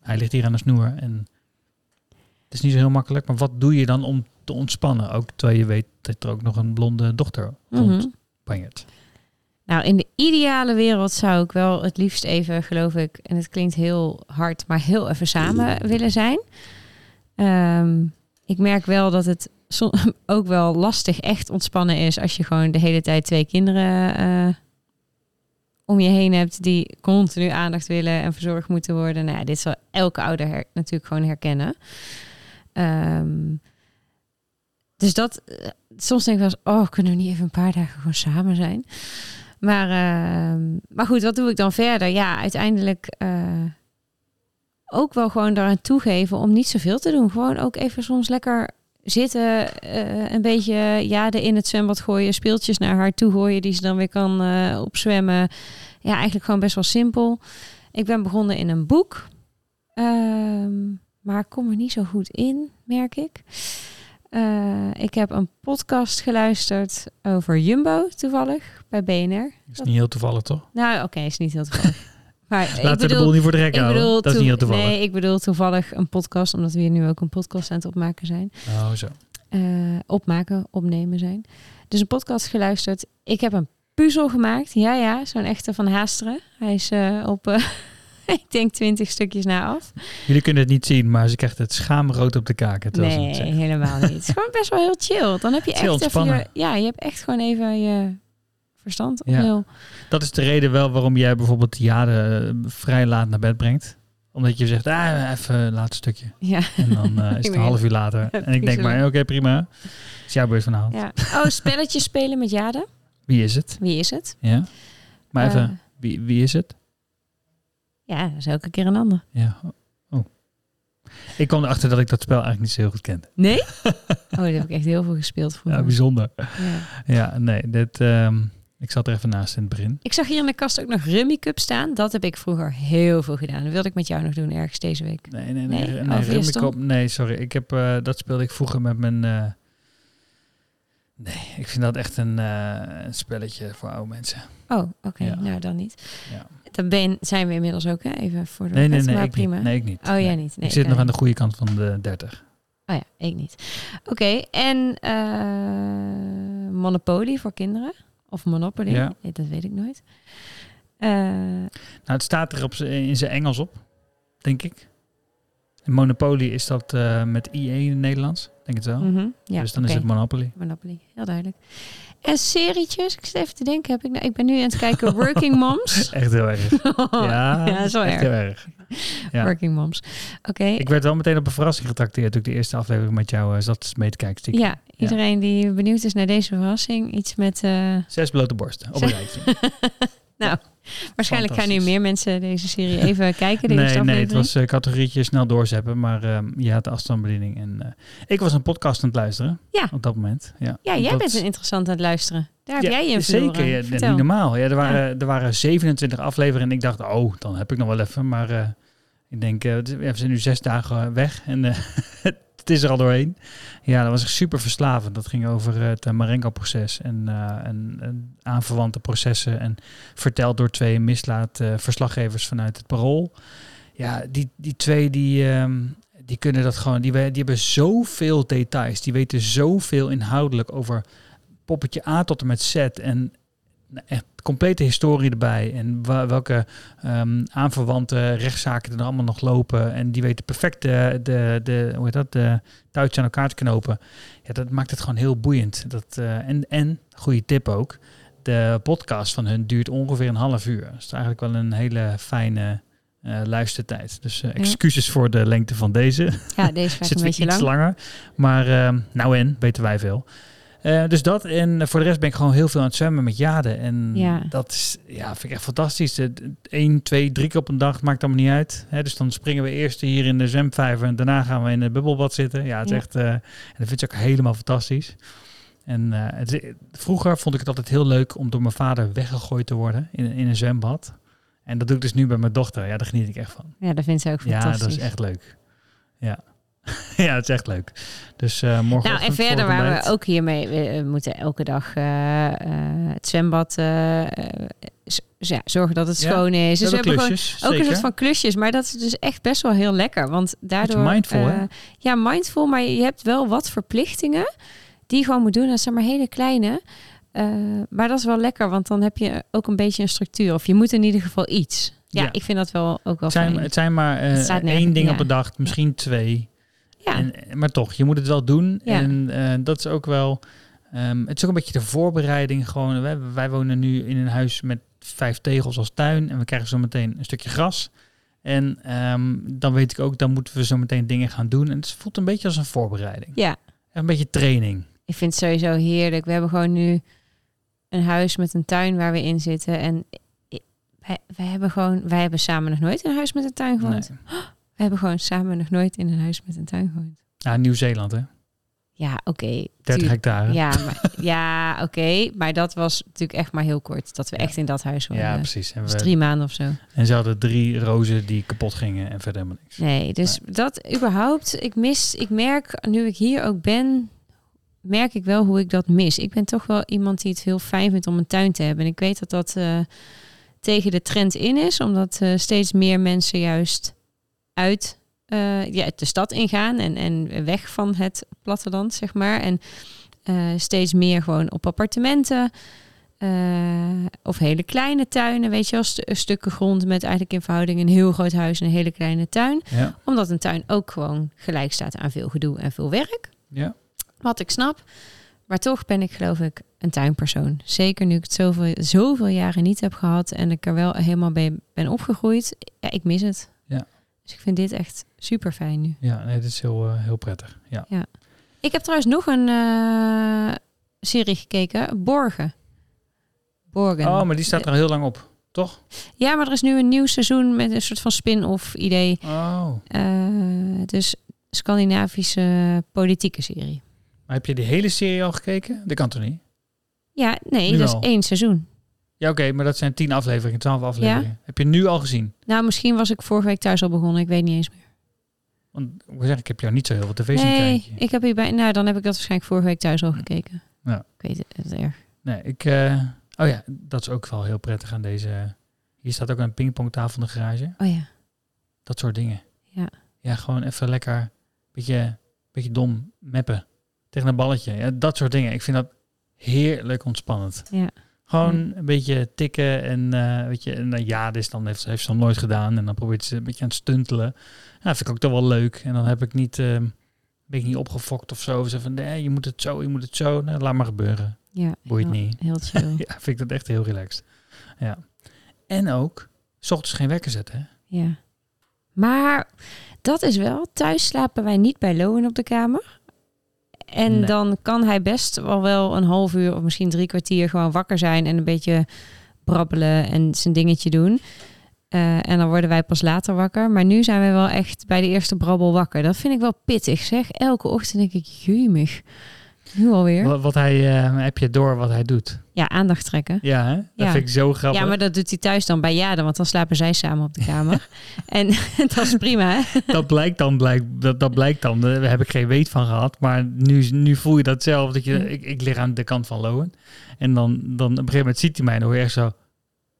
hij ligt hier aan de snoer. En het is niet zo heel makkelijk. Maar wat doe je dan om te ontspannen? Ook terwijl je weet dat er ook nog een blonde dochter Mhm. rondbanjert. Nou, in de ideale wereld zou ik wel het liefst even, geloof ik, en het klinkt heel hard, maar heel even samen willen zijn. Ehm, ik merk wel dat het ook wel lastig echt ontspannen is als je gewoon de hele tijd twee kinderen eh, om je heen hebt die continu aandacht willen en verzorgd moeten worden. Nou ja, dit zal elke ouder natuurlijk gewoon herkennen. Ehm, dus dat, eh, soms denk ik wel eens, oh, kunnen we niet even een paar dagen gewoon samen zijn? Maar, ehm, maar goed, wat doe ik dan verder? Ja, uiteindelijk eh, ook wel gewoon daaraan toegeven om niet zoveel te doen. Gewoon ook even soms lekker zitten, eh, een beetje jaden in het zwembad gooien, speeltjes naar haar toe gooien die ze dan weer kan eh, opzwemmen. Ja, eigenlijk gewoon best wel simpel. Ik ben begonnen in een boek, ehm, maar ik kom er niet zo goed in, merk ik. Eh, ik heb een podcast geluisterd over Jumbo toevallig bij BNR. is niet heel toevallig, toch? Nou, oké, is niet heel toevallig. Maar Laten we de bedoel, boel niet voor de gek ik houden. bedoel Dat is niet toevallig. Nee, ik bedoel toevallig een podcast, omdat we hier nu ook een podcast aan het opmaken zijn. Oh, zo. Eh, opmaken, opnemen zijn. Dus een podcast geluisterd. Ik heb een puzzel gemaakt. Ja, ja, zo'n echte van Haasteren. Hij is eh, op, eh, ik denk, twintig stukjes na af. Jullie kunnen het niet zien, maar ze krijgt het schaamrood op de kaken. Nee, helemaal niet. Het is gewoon best wel heel chill. Dan heb je echt even je, ja, je hebt echt gewoon even je verstand Ja. Dat is de reden wel waarom jij bijvoorbeeld Jade eh, vrij laat naar bed brengt. Omdat je zegt, ah, even een laatste stukje. Ja. En dan eh, is het een half uur later. En ik denk maar, oké, prima. Is jouw beurt vanavond. ja. Oh, spelletjes spelen met Jade. Wie is het? Wie is het? Ja. Maar even, Eh, wie, wie is het? ja, dat is elke keer een ander. Ja. Oh. Ik kwam erachter dat ik dat spel eigenlijk niet zo heel goed kende. Nee? Oh, daar heb ik echt heel veel gespeeld Ja, vroeger. bijzonder. Ja. Ja, nee, dit, ehm, ik zat er even naast in het begin. Ik zag hier in de kast ook nog Rummy Cup staan. Dat heb ik vroeger heel veel gedaan. Dat wilde ik met jou nog doen ergens deze week. Nee, nee, nee. Nee? nee, Oh, nee, sorry. Ik heb, eh, dat speelde ik vroeger met mijn... eh, Nee, ik vind dat echt een, eh, een spelletje voor oude mensen. Oh, oké. Ja. Nou, dan niet. Ja. Dan ben, zijn we inmiddels ook hè? even voor de Nee, nee, nee, maar ik prima. niet. Nee, ik niet. Oh, jij Nee. niet. Nee, ik zit nog aan de goede kant van de 30. Oh ja, ik niet. Oké, en Monopoly voor kinderen? Of Monopoly? Ja. Nee, dat weet ik nooit. Eh, Nou, het staat er op, in zijn Engels op, denk ik. En Monopoly is dat eh, met IE in het Nederlands, denk het wel. mhm, ja, dus dan is het Monopoly. Monopoly, heel duidelijk. En serietjes, ik zit even te denken, heb ik, nou, ik ben nu aan het kijken Working Moms. Echt heel erg. Ja, ja, echt erg. heel erg. ja. Working Moms. Oké, Ik werd wel meteen op een verrassing getrakteerd toen ik de eerste aflevering met jou eh, zat mee te kijken. stiekem. ja, iedereen die benieuwd is naar deze verrassing, iets met... eh, Zes blote borsten op een rijtje. nou, Waarschijnlijk gaan nu meer mensen deze serie even kijken. Deze Nee, nee, het was eh, categorietje snel doorzeppen, maar ehm, je had de afstandsbediening. En eh, ik was een podcast aan het luisteren Ja. op dat moment. Ja, Ja, jij Dat- bent een interessant aan het luisteren. Daar heb Ja, jij je Zeker, ja, Vertel. niet normaal. Ja, er, waren, er waren 27 afleveringen en ik dacht, oh, dan heb ik nog wel even. Maar eh, ik denk, eh, ja, we zijn nu zes dagen weg en eh, het is er al doorheen. Ja, dat was echt super verslavend. Dat ging over het uh, Marengo-proces en, eh, en, en aanverwante processen. En verteld door twee mislaat eh, verslaggevers vanuit het Parool. Ja, die, die twee die, ehm, die kunnen dat gewoon. Die, die hebben zoveel details. Die weten zoveel inhoudelijk over poppetje A tot en met Z. En echt complete historie erbij. En welke ehm, aanverwante rechtszaken er allemaal nog lopen. En die weten perfect de, de, de, hoe heet dat, de touwtjes aan elkaar te knopen. Ja, dat maakt het gewoon heel boeiend. Dat, eh, en, en, goede tip ook, de podcast van hun duurt ongeveer een half uur. Dat is eigenlijk wel een hele fijne eh, luistertijd. Dus eh, Ja. excuses voor de lengte van deze. Ja, deze Zit een weer beetje iets lang. langer. Maar ehm, nou en, weten wij veel. Eh, dus dat. En voor de rest ben ik gewoon heel veel aan het zwemmen met Jade. En Ja. dat is, ja, vind ik echt fantastisch. Eén, twee, drie keer op een dag maakt allemaal niet uit. Hè, dus dan springen we eerst hier in de zwemvijver en daarna gaan we in het bubbelbad zitten. Ja, het is Ja. echt, eh, en dat vind ik ook helemaal fantastisch. En eh, het, vroeger vond ik het altijd heel leuk om door mijn vader weggegooid te worden in, in een zwembad. En dat doe ik dus nu bij mijn dochter. Ja, daar geniet ik echt van. Ja, dat vindt ze ook fantastisch. Ja, dat is echt leuk. Ja. ja, het is echt leuk. Dus eh morgen. Nou, en verder waren we ook hiermee. We moeten elke dag eh, eh, het zwembad ja, zorgen dat het Ja, schoon is. Dus we hebben gewoon klusjes, ook een soort van klusjes. Maar dat is dus echt best wel heel lekker. Want daardoor. mindful, Ja, mindful. Maar je hebt wel wat verplichtingen die je gewoon moet doen. Dat zijn maar hele kleine. Maar dat is wel lekker, want dan heb je ook een beetje een structuur. Of je moet in ieder geval iets. Ja, Ja. ik vind dat wel ook wel Het zijn, fijn. het zijn maar één ding ja. op de dag, misschien twee. Ja. En, maar toch, je moet het wel doen. Ja. En eh, dat is ook wel. ehm, het is ook een beetje de voorbereiding. Gewoon, wij, wij wonen nu in een huis met vijf tegels als tuin. En we krijgen zo meteen een stukje gras. En ehm, dan weet ik ook, dan moeten we zo meteen dingen gaan doen. En het voelt een beetje als een voorbereiding. ja, Een beetje training. ik vind het sowieso heerlijk. We hebben gewoon nu een huis met een tuin waar we in zitten. En i- wij, wij hebben gewoon, wij hebben samen nog nooit een huis met een tuin gewoond. Nee. We hebben gewoon samen nog nooit in een huis met een tuin gewoond. Ja, Nieuw-Zeeland, hè? 30 Ja, oké. tuur- hectare. Ja, maar, ja oké. Maar dat was natuurlijk echt maar heel kort. Dat we Ja. echt in dat huis woonden. Ja, precies. En, we, drie maanden of zo. en ze hadden drie rozen die kapot gingen en verder helemaal niks. Nee, dus dat überhaupt, ik mis, ik merk nu ik hier ook ben, merk ik wel hoe ik dat mis. Ik ben toch wel iemand die het heel fijn vindt om een tuin te hebben. En ik weet dat dat eh, tegen de trend in is, omdat eh, steeds meer mensen juist uit eh, ja, de stad ingaan en, en weg van het platteland, zeg maar. En eh, steeds meer gewoon op appartementen. eh, of hele kleine tuinen, weet je wel, stu- stukken grond met eigenlijk in verhouding een heel groot huis en een hele kleine tuin Ja, omdat een tuin ook gewoon gelijk staat aan veel gedoe en veel werk. ja. Wat ik snap. Maar toch ben ik geloof ik een tuinpersoon. Zeker nu ik het zoveel, zoveel jaren niet heb gehad en ik er wel helemaal bij ben opgegroeid. Ja, ik mis het. Ja. Dus ik vind dit echt super fijn nu. ja nee, dat is heel, eh, heel prettig. Ja. Ik heb trouwens nog een eh, serie gekeken. Borgen. Borgen. Oh, maar die staat er al heel lang op, toch? Ja, maar er is nu een nieuw seizoen met een soort van spin-off idee. Oh. Eh, dus Scandinavische politieke serie. Maar heb je die hele serie al gekeken? Dat kan toch niet? Ja, nee, Nu dat al? is één seizoen. Ja, oké, maar dat zijn tien afleveringen, twaalf afleveringen. Heb je nu al gezien? Nou, misschien was ik vorige week thuis al begonnen. Ik weet niet eens meer. Want zeggen, ik heb jou niet zo heel veel tv zien Nee, kijken. ik heb hierbij. Nou, dan heb ik dat waarschijnlijk vorige week thuis al gekeken. Ja. Ik weet het, erg. Nee, ik... eh, oh ja, dat is ook wel heel prettig aan deze... Hier staat ook een pingpongtafel in de garage. Oh ja. Dat soort dingen. Ja. Ja, gewoon even lekker... Beetje, beetje dom meppen. Tegen een balletje. Ja, dat soort dingen. Ik vind dat heerlijk ontspannend. Ja. Gewoon een beetje tikken en eh, weet je, en eh, ja, dit is dan heeft, heeft ze dan nooit gedaan en dan probeert ze een beetje aan het stuntelen. Ja, vind ik ook toch wel leuk. En dan heb ik niet, eh, ben ik niet opgefokt of zo. Ze van, nee, je moet het zo, je moet het zo. Nou, laat maar gebeuren. Ja. Boeit heel, niet. Heel chill. Ja, vind ik dat echt heel relaxed. Ja. En ook, s ochtends geen wekker zetten. Hè? ja. Maar dat is wel. Thuis slapen wij niet bij Lowen op de kamer. En Nee. dan kan hij best wel wel een half uur of misschien drie kwartier gewoon wakker zijn en een beetje brabbelen en zijn dingetje doen. Eh, en dan worden wij pas later wakker. Maar nu zijn wij wel echt bij de eerste brabbel wakker. Dat vind ik wel pittig, zeg. Elke ochtend denk ik, jumig. Nu alweer. Wat, wat hij, eh, heb je door wat hij doet? Ja, aandacht trekken. Ja, hè? Dat Ja. vind ik zo grappig. Ja, maar dat doet hij thuis dan bij Jade, want dan slapen zij samen op de kamer. en dat is prima, hè? dat blijkt dan, blijkt, dat, dat blijkt dan. Daar heb ik geen weet van gehad. Maar nu, nu voel je dat zelf. Dat je, ik, ik lig aan de kant van Lowen. En dan, dan op een gegeven moment ziet hij mij. En dan hoor je echt zo...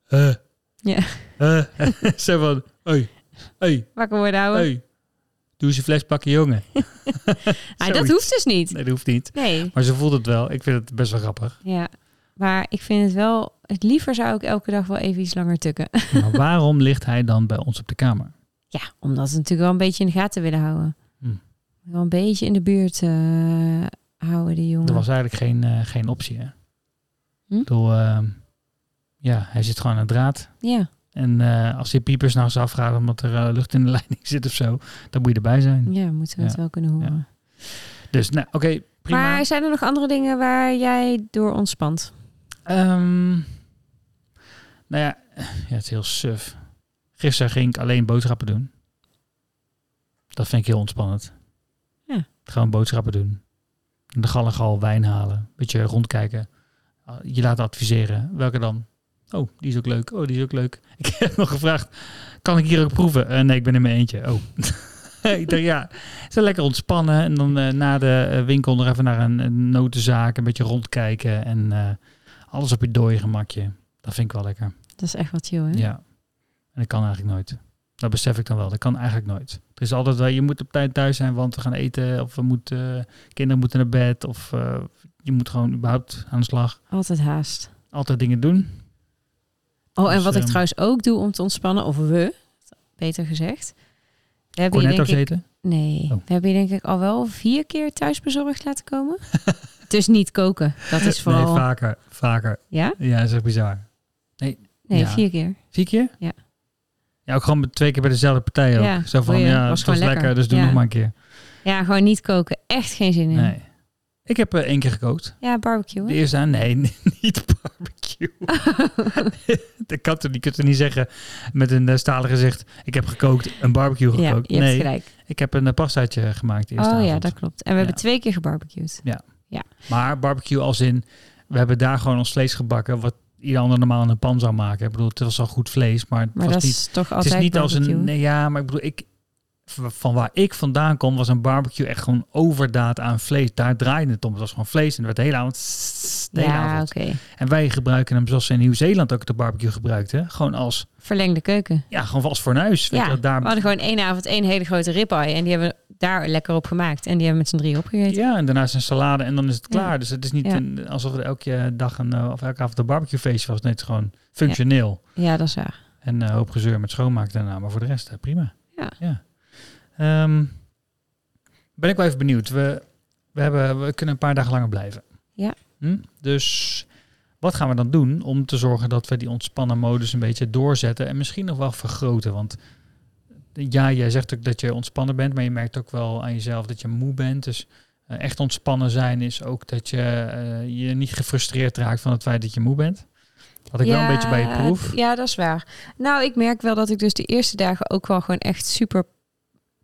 eh Ja. eh zo van... Hoi, hoi, Wakker worden, ouwe. hoi. Doe eens een fles pakken, jongen. Ah, dat hoeft dus niet. Nee, dat hoeft niet. Nee. Maar ze voelt het wel. Ik vind het best wel grappig. Ja. Maar ik vind het wel... Het liever zou ik elke dag wel even iets langer tukken. Maar waarom ligt hij dan bij ons op de kamer? Ja, omdat ze natuurlijk wel een beetje in de gaten willen houden. Hm. Wel een beetje in de buurt eh, houden, die jongen. Er was eigenlijk geen, eh, geen optie, hè? Hm? Bedoel, ehm, ja, hij zit gewoon aan de draad. Ja, En eh, als die piepers nou eens afgaan omdat er lucht in de leiding zit of zo, dan moet je erbij zijn. ja, moeten we het wel kunnen horen. Dus, nou, oké, prima. Maar zijn er nog andere dingen waar jij door ontspant? Ehm, nou ja, ja, het is heel suf. Gisteren ging ik alleen boodschappen doen. Dat vind ik heel ontspannend. Ja. Gewoon boodschappen doen. De gallengal wijn halen. Beetje rondkijken. Ah, Je laten adviseren. Welke dan? Oh, die is ook leuk. Oh, die is ook leuk. Ik heb nog gevraagd, kan ik hier ook proeven? Eh, nee, ik ben in mijn eentje. Oh. ik dacht, ja, wel lekker ontspannen. En dan eh, na de eh, winkel nog even naar een, een notenzaak. Een beetje rondkijken. En alles op je dode gemakje. Dat vind ik wel lekker. Dat is echt wat chill, hè? Ja. En dat kan eigenlijk nooit. Dat besef ik dan wel. Dat kan eigenlijk nooit. Er is altijd wel, je moet op tijd thuis zijn, want we gaan eten. Of we moeten, eh, kinderen moeten naar bed. Of eh, je moet gewoon überhaupt aan de slag. Altijd haast. Altijd dingen doen. Oh, en Dus, wat ik ehm, trouwens ook doe om te ontspannen, of we, beter gezegd. We hebben je Cornetto's denk ik, eten. Nee, Oh. we hebben je denk ik al wel vier keer thuisbezorgd laten komen. dus niet koken. Dat is vooral. Nee, vaker. Vaker. ja? Ja, dat is echt bizar. Nee, Ja. vier keer. Vier keer? Ja. Ja, ook gewoon twee keer bij dezelfde partij ook. Ja, Zo van, goeie. ja, Was het was lekker, lekker. dus doe Ja. nog maar een keer. Ja, gewoon niet koken. Echt geen zin in. Nee. Ik heb eh, één keer gekookt. Ja, barbecue. De hè? eerste aan, nee, niet barbecue. de katten, die kunt er niet zeggen met een uh, stalen gezicht, ik heb gekookt, een barbecue Ja, gekookt. je hebt nee, gelijk. Ik heb een uh, pastaatje gemaakt de eerste Oh ja, dat klopt. En we hebben Ja. twee keer gebarbecued. Maar barbecue als in, we hebben daar gewoon ons vlees gebakken, wat ieder ander normaal in een pan zou maken. Ik bedoel, het was al goed vlees, maar het Maar was dat niet... is toch Het altijd is niet als barbecue. een... Nee, ja, maar ik bedoel, ik, van waar ik vandaan kom, was een barbecue echt gewoon overdaad aan vlees. Daar draaide het om. Het was gewoon vlees en er werd de hele avond... De hele ja, avond. oké. En wij gebruiken hem zoals ze in Nieuw-Zeeland ook de barbecue gebruikten. Gewoon als, Verlengde keuken. ja, gewoon als fornuis. Weet Ja, je, daar, we hadden gewoon één avond één hele grote ribeye. En die hebben we daar lekker op gemaakt. En die hebben we met z'n drie opgegeten. ja, en daarnaast een salade en dan is het Ja. klaar. Dus het is niet Ja. een, alsof het elke dag een, eh, of elke avond een barbecuefeestje was. Nee, het is gewoon functioneel. Ja, dat is waar. En een hoop gezeur met schoonmaken daarna. Maar voor de rest, eh, prima. Ja. Ehm, ben ik wel even benieuwd. We, we, hebben, we kunnen een paar dagen langer blijven. Ja. Hm? Dus wat gaan we dan doen om te zorgen dat we die ontspannen modus een beetje doorzetten en misschien nog wel vergroten? Want ja, jij zegt ook dat je ontspannen bent, maar je merkt ook wel aan jezelf dat je moe bent. Dus eh, echt ontspannen zijn is ook dat je eh, je niet gefrustreerd raakt van het feit dat je moe bent. Had ik wel een beetje bij je proef. Ja, dat is waar. Nou, ik merk wel dat ik dus de eerste dagen ook wel gewoon echt super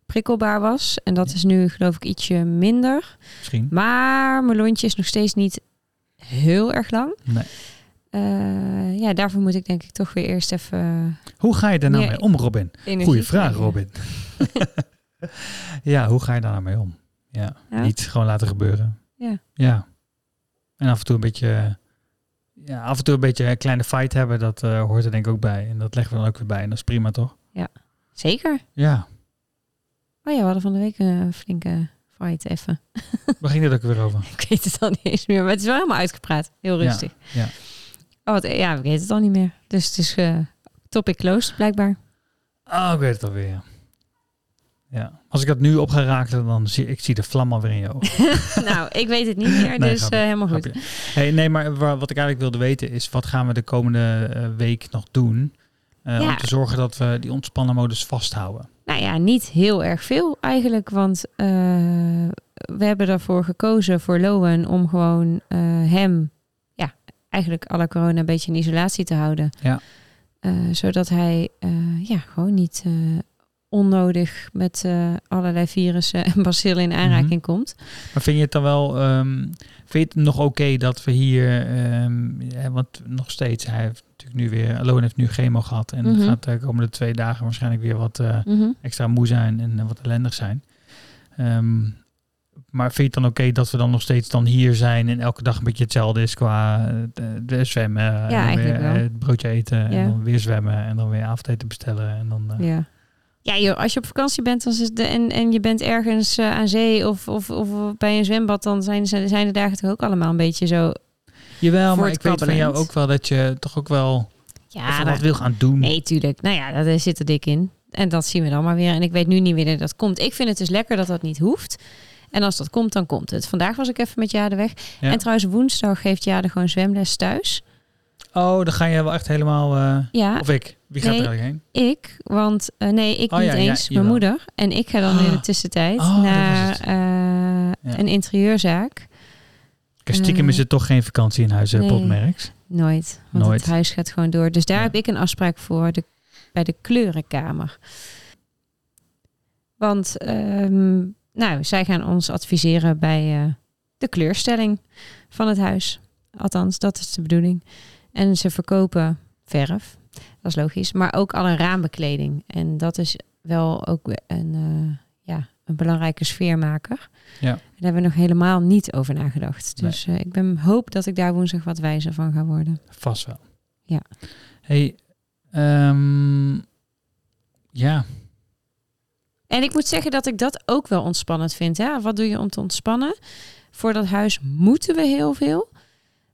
prikkelbaar was. En dat Ja. is nu geloof ik ietsje minder. Misschien. Maar mijn lontje is nog steeds niet heel erg lang. Nee. Eh, ja, daarvoor moet ik denk ik toch weer eerst even... Hoe ga je daar nou Ja, mee om, Robin? Goeie vraag. Robin. ja, hoe ga je daar nou mee om? Ja, Ja. niet gewoon laten gebeuren. Ja. Ja. En af en toe een beetje, ja, af en toe een beetje een kleine fight hebben, dat eh, hoort er denk ik ook bij. En dat leggen we dan ook weer bij. En dat is prima, toch? Zeker. Ja. Oh ja, we hadden van de week een flinke fight even. Waar ging dit ook weer over? Ik weet het al niet eens meer, maar het is wel helemaal uitgepraat. Heel Ja, rustig. ja. Oh, wat, ja, ik weet het al niet meer. Dus het is eh, topic closed, blijkbaar. Oh, ik weet het alweer. ja. Ja. Als ik dat nu op ga dan zie ik zie de vlam alweer in je ogen. nou, ik weet het niet meer, Nee, dus eh, helemaal goed. Hey, nee, maar wa- wat ik eigenlijk wilde weten is, wat gaan we de komende eh, week nog doen? Ja. Om te zorgen dat we die ontspannen modus vasthouden. Nou ja, niet heel erg veel eigenlijk, want eh, we hebben ervoor gekozen voor Lowen om gewoon eh, hem ja, eigenlijk alle corona een beetje in isolatie te houden. Ja. Eh, zodat hij ja, gewoon niet onnodig met allerlei virussen en bacillen in aanraking Mhm. komt. Maar vind je het dan wel, ehm, vind je het nog oké dat we hier, ja, want nog steeds, hij heeft natuurlijk nu weer, Alone heeft nu chemo gehad en Mhm. gaat de komende twee dagen waarschijnlijk weer wat eh, Mhm. extra moe zijn en eh, wat ellendig zijn. Ehm, maar vind je het dan oké dat we dan nog steeds dan hier zijn en elke dag een beetje hetzelfde is qua eh, de, de zwemmen, en weer, het broodje eten Ja. en dan weer zwemmen en dan weer avondeten bestellen en dan... Ja. Ja, joh, als je op vakantie bent dan is de, en, en je bent ergens aan zee of, of, of bij een zwembad, dan zijn, ze- zijn de dagen toch ook allemaal een beetje zo. Jawel, maar ik weet van jou ook wel dat je toch ook wel Ja, daar- wat wil gaan doen. nee, tuurlijk. Nou ja, dat zit er dik in. En dat zien we dan maar weer. En ik weet nu niet wanneer dat komt. Ik vind het dus lekker dat dat niet hoeft. En als dat komt, dan komt het. Vandaag was ik even met Jade weg. Ja. En trouwens, woensdag geeft Jade gewoon zwemles thuis. Oh, dan ga je wel echt helemaal... eh, Ja, Of ik? Wie gaat Nee. er eigenlijk heen? ik. Want eh, nee, ik Oh, niet ja, ja, eens. Mijn moeder. En ik ga dan in de Ah. tussentijd Oh, naar eh, Ja. een interieurzaak. Kijk, Stiekem is het toch geen vakantie in huis, nee. Potmerks. Nooit. Want Nooit. het huis gaat gewoon door. Dus daar Ja. heb ik een afspraak voor de, bij de kleurenkamer. Want ehm, nou, zij gaan ons adviseren bij eh, de kleurstelling van het huis. Althans, dat is de bedoeling. En ze verkopen verf. Dat is logisch. Maar ook alle raambekleding. En dat is wel ook een, eh, een belangrijke sfeermaker. Ja. Daar hebben we nog helemaal niet over nagedacht. Dus eh, ik ben hoop dat ik daar woensdag wat wijzer van ga worden. Vast wel. Ja. Hey, ehm, ja. En ik moet zeggen dat ik dat ook wel ontspannend vind. Hè? Wat doe je om te ontspannen? Voor dat huis moeten we heel veel.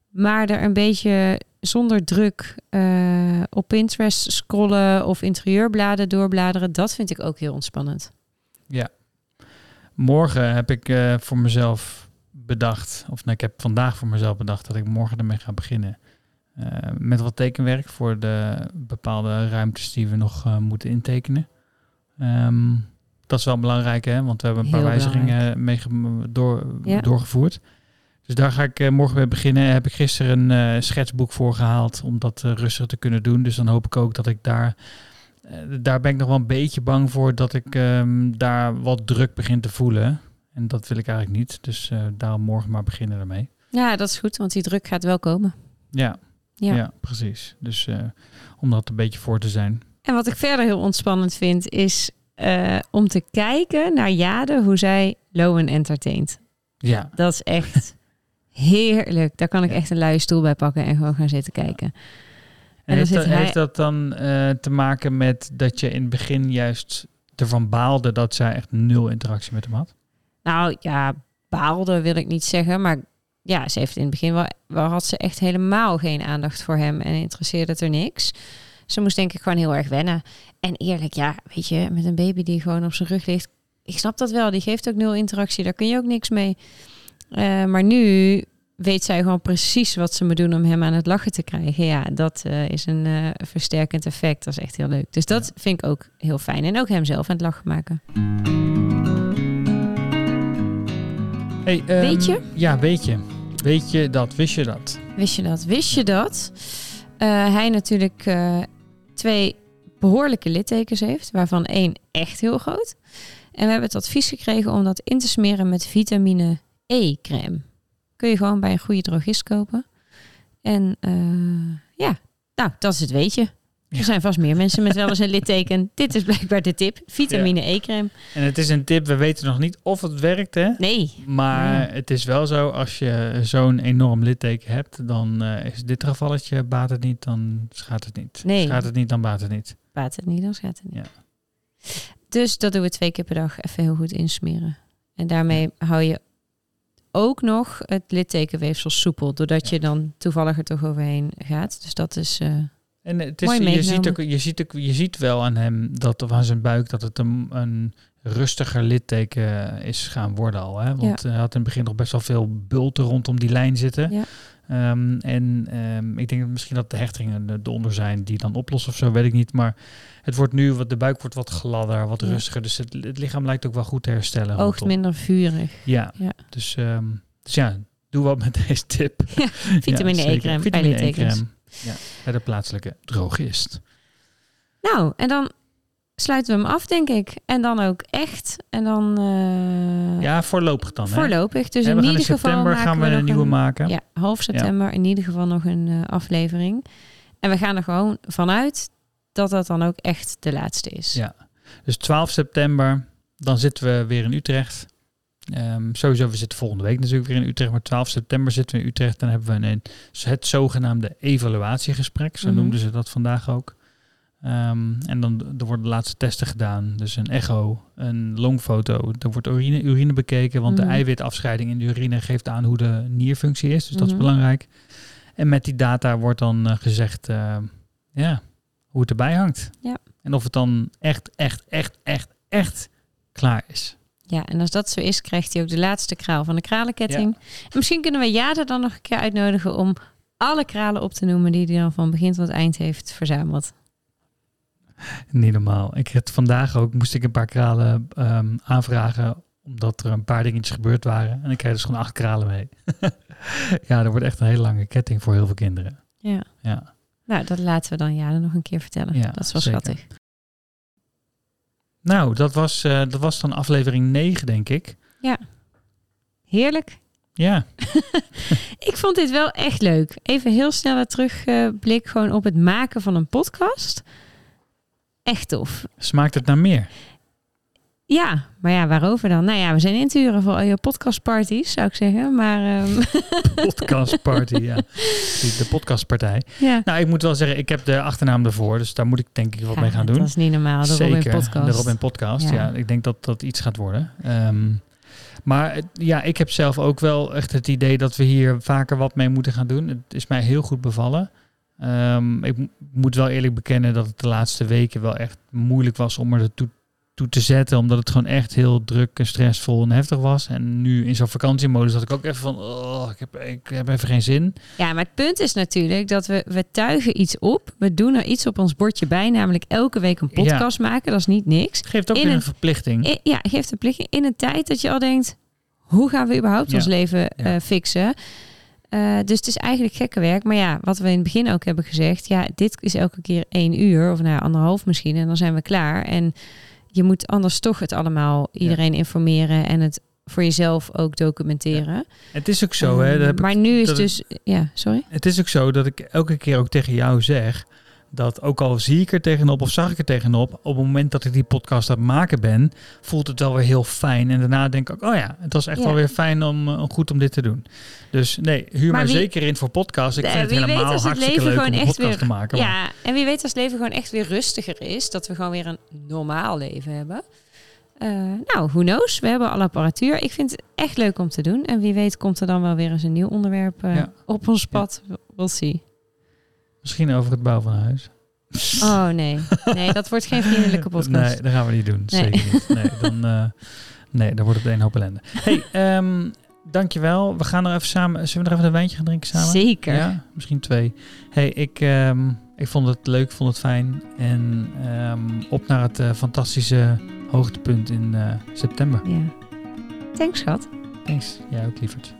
Maar er een beetje zonder druk eh, op Pinterest scrollen of interieurbladen doorbladeren, dat vind ik ook heel ontspannend. Morgen heb ik eh, voor mezelf bedacht, of nou, ik heb vandaag voor mezelf bedacht dat ik morgen ermee ga beginnen. Eh, met wat tekenwerk voor de bepaalde ruimtes die we nog eh, moeten intekenen. Ehm, dat is wel belangrijk, hè? want we hebben een paar Heel wijzigingen mee door, Ja. doorgevoerd. Dus daar ga ik morgen mee beginnen. Heb ik gisteren een schetsboek voor gehaald om dat rustig te kunnen doen. Dus dan hoop ik ook dat ik daar daar ben ik nog wel een beetje bang voor dat ik ehm, daar wat druk begin te voelen. En dat wil ik eigenlijk niet. Dus eh, daarom morgen maar beginnen ermee. Ja, dat is goed, want die druk gaat wel komen. Ja, Ja. ja. precies. Dus eh, om dat een beetje voor te zijn. En wat ik verder heel ontspannend vind, is eh, om te kijken naar Jade, hoe zij Lowen entertaint. Ja, Dat is echt heerlijk. Daar kan ik Ja. echt een luie stoel bij pakken en gewoon gaan zitten kijken. En, dan heeft, zit dat, hij- heeft dat dan eh, te maken met dat je in het begin juist ervan baalde dat zij echt nul interactie met hem had? Nou ja, baalde wil ik niet zeggen, maar ja, ze heeft in het begin wel, wel had ze echt helemaal geen aandacht voor hem en interesseerde het er niks. Ze moest denk ik gewoon heel erg wennen. En eerlijk, ja, weet je, met een baby die gewoon op zijn rug ligt, ik snap dat wel. Die geeft ook nul interactie, daar kun je ook niks mee. Eh, maar nu weet zij gewoon precies wat ze moet doen om hem aan het lachen te krijgen. Ja, dat eh, is een eh, versterkend effect. Dat is echt heel leuk. Dus dat vind ik ook heel fijn. En ook hemzelf aan het lachen maken. Hey, ehm, Weet je? Ja, weet je. Weet je dat? Wist je dat? Wist je dat? Wist je dat? eh, hij natuurlijk twee behoorlijke littekens heeft, waarvan één echt heel groot. En we hebben het advies gekregen om dat in te smeren met vitamine E-crème. Kun je gewoon bij een goede drogist kopen. En eh, ja, nou, dat is het weetje. Ja. Er zijn vast meer mensen met wel eens een litteken. Dit is blijkbaar de tip. Vitamine E-crème. En het is een tip, we weten nog niet of het werkt, hè? Nee. Maar Nee. het is wel zo, als je zo'n enorm litteken hebt, dan eh, is dit gevalletje, baat het niet, dan schaadt het niet. Nee. Schaadt het niet, dan baat het niet. Baat het niet, dan gaat het niet. Ja. Dus dat doen we twee keer per dag even heel goed insmeren. En daarmee hou je ook nog het littekenweefsel soepel, doordat Ja. je dan toevallig er toch overheen gaat. Dus dat is. eh, En het is, Mooi je, ziet ook, je, ziet ook, je ziet wel aan hem, dat of aan zijn buik, dat het een, een rustiger litteken is gaan worden al. Hè? Want hij had in het begin nog best wel veel bulten rondom die lijn zitten. Ja. Ehm, en ehm, ik denk misschien dat de hechtingen eronder zijn die dan oplossen of zo, weet ik niet. Maar het wordt nu, wat de buik wordt wat gladder, wat Ja. rustiger. Dus het, het lichaam lijkt ook wel goed te herstellen. oogt minder vurig. Ja, Ja. Dus, ehm, dus ja, doe wat met deze tip. Vitamine Ja. E-crème bij Vitamine. E-crème. Ja, bij de plaatselijke drogist. Nou, en dan sluiten we hem af, denk ik. En dan ook echt. En dan eh, Ja, voorlopig dan. Hè? voorlopig. Dus in ieder geval september gaan we een nieuwe maken. Ja, half september in ieder geval nog een eh, aflevering. En we gaan er gewoon vanuit dat dat dan ook echt de laatste is. Ja. Dus 12 september, dan zitten we weer in Utrecht. Ehm, sowieso, we zitten volgende week natuurlijk weer in Utrecht. Maar 12 september zitten we in Utrecht. Dan hebben we een, het zogenaamde evaluatiegesprek. Zo Mhm. noemden ze dat vandaag ook. Ehm, en dan er worden de laatste testen gedaan. Dus een echo, een longfoto. Er wordt urine, urine bekeken. Want Mhm. de eiwitafscheiding in de urine geeft aan hoe de nierfunctie is. Dus dat is Mhm. belangrijk. En met die data wordt dan eh, gezegd eh, ja, hoe het erbij hangt. Ja. En of het dan echt, echt, echt, echt, echt klaar is. Ja, en als dat zo is, krijgt hij ook de laatste kraal van de kralenketting. En misschien kunnen we Jade dan nog een keer uitnodigen om alle kralen op te noemen die hij dan van begin tot eind heeft verzameld. Niet normaal. Ik had vandaag ook, moest ik een paar kralen ehm, aanvragen, omdat er een paar dingetjes gebeurd waren. En ik krijg dus gewoon acht kralen mee. ja, dat wordt echt een hele lange ketting voor heel veel kinderen. Ja. Ja. Nou, dat laten we dan Jade nog een keer vertellen. Ja, dat is wel zeker. schattig. Nou, dat was, eh, dat was dan aflevering 9, denk ik. Heerlijk. Ja, Ik vond dit wel echt leuk. Even heel snel terugblik gewoon op het maken van een podcast. Echt tof. smaakt het naar meer? Ja, maar ja, waarover dan? Nou ja, we zijn in te huren voor al je podcastparties, zou ik zeggen. Maar ehm, Podcast party, ja. De podcastpartij. ja. Nou, ik moet wel zeggen, ik heb de achternaam ervoor, dus daar moet ik denk ik wat mee gaan doen. Dat is niet normaal, de Robin podcast. de Robin Podcast. Ja. Ja. ik denk dat dat iets gaat worden. Ehm, maar het- ja, ik heb zelf ook wel echt het idee dat we hier vaker wat mee moeten gaan doen. Het is mij heel goed bevallen. Ehm, ik mo- moet wel eerlijk bekennen dat het de laatste weken wel echt moeilijk was om er toe, toe te zetten. Omdat het gewoon echt heel druk en stressvol en heftig was. En nu in zo'n vakantiemodus had ik ook even van, oh, ik heb, ik heb even geen zin. Ja, maar het punt is natuurlijk dat we, we tuigen iets op. We doen er iets op ons bordje bij, namelijk elke week een podcast maken. Dat is niet niks. Het geeft ook In weer een een- verplichting. Ja, geeft een plicht in een tijd dat je al denkt, hoe gaan we überhaupt Ja. ons leven Ja. eh, fixen? Eh, dus het is eigenlijk gekke werk. Maar ja, wat we in het begin ook hebben gezegd, ja, dit is elke keer één uur of nou anderhalf misschien en dan zijn we klaar. En je moet anders toch het allemaal iedereen informeren en het voor jezelf ook documenteren. Het is ook zo, hè. Ehm, heb ik maar nu is dus, ja, sorry. Het is ook zo dat ik elke keer ook tegen jou zeg dat ook al zie ik er tegenop of zag ik er tegenop, op het moment dat ik die podcast aan het maken ben, voelt het wel weer heel fijn. En daarna denk ik ook, oh ja, het was echt Ja. wel weer fijn om, eh, om goed om dit te doen. Dus nee, huur Maar maar, wie- zeker in voor podcast. Ik Eh, vind het helemaal het hartstikke leuk om gewoon een echt podcast weer- te maken. maar- Ja, en wie weet als het leven gewoon echt weer rustiger is, dat we gewoon weer een normaal leven hebben. Eh, nou, who knows? We hebben alle apparatuur. Ik vind het echt leuk om te doen. En wie weet komt er dan wel weer eens een nieuw onderwerp Ja. op ons pad. We'll see. Misschien over het bouwen van een huis. Oh nee. Nee, dat wordt geen vriendelijke podcast. Nee, dat gaan we niet doen. Nee. Zeker niet. Nee, dan, eh, nee, dan wordt het een hoop ellende. Hey, ehm, dankjewel. We gaan er even samen. Zullen we nog even een wijntje gaan drinken samen? Zeker. Ja, misschien twee. Hey, ik, ehm, ik vond het leuk, vond het fijn. En ehm, op naar het eh, fantastische hoogtepunt in eh, september. Ja. Thanks, schat. Thanks. Jij ook, lieverd.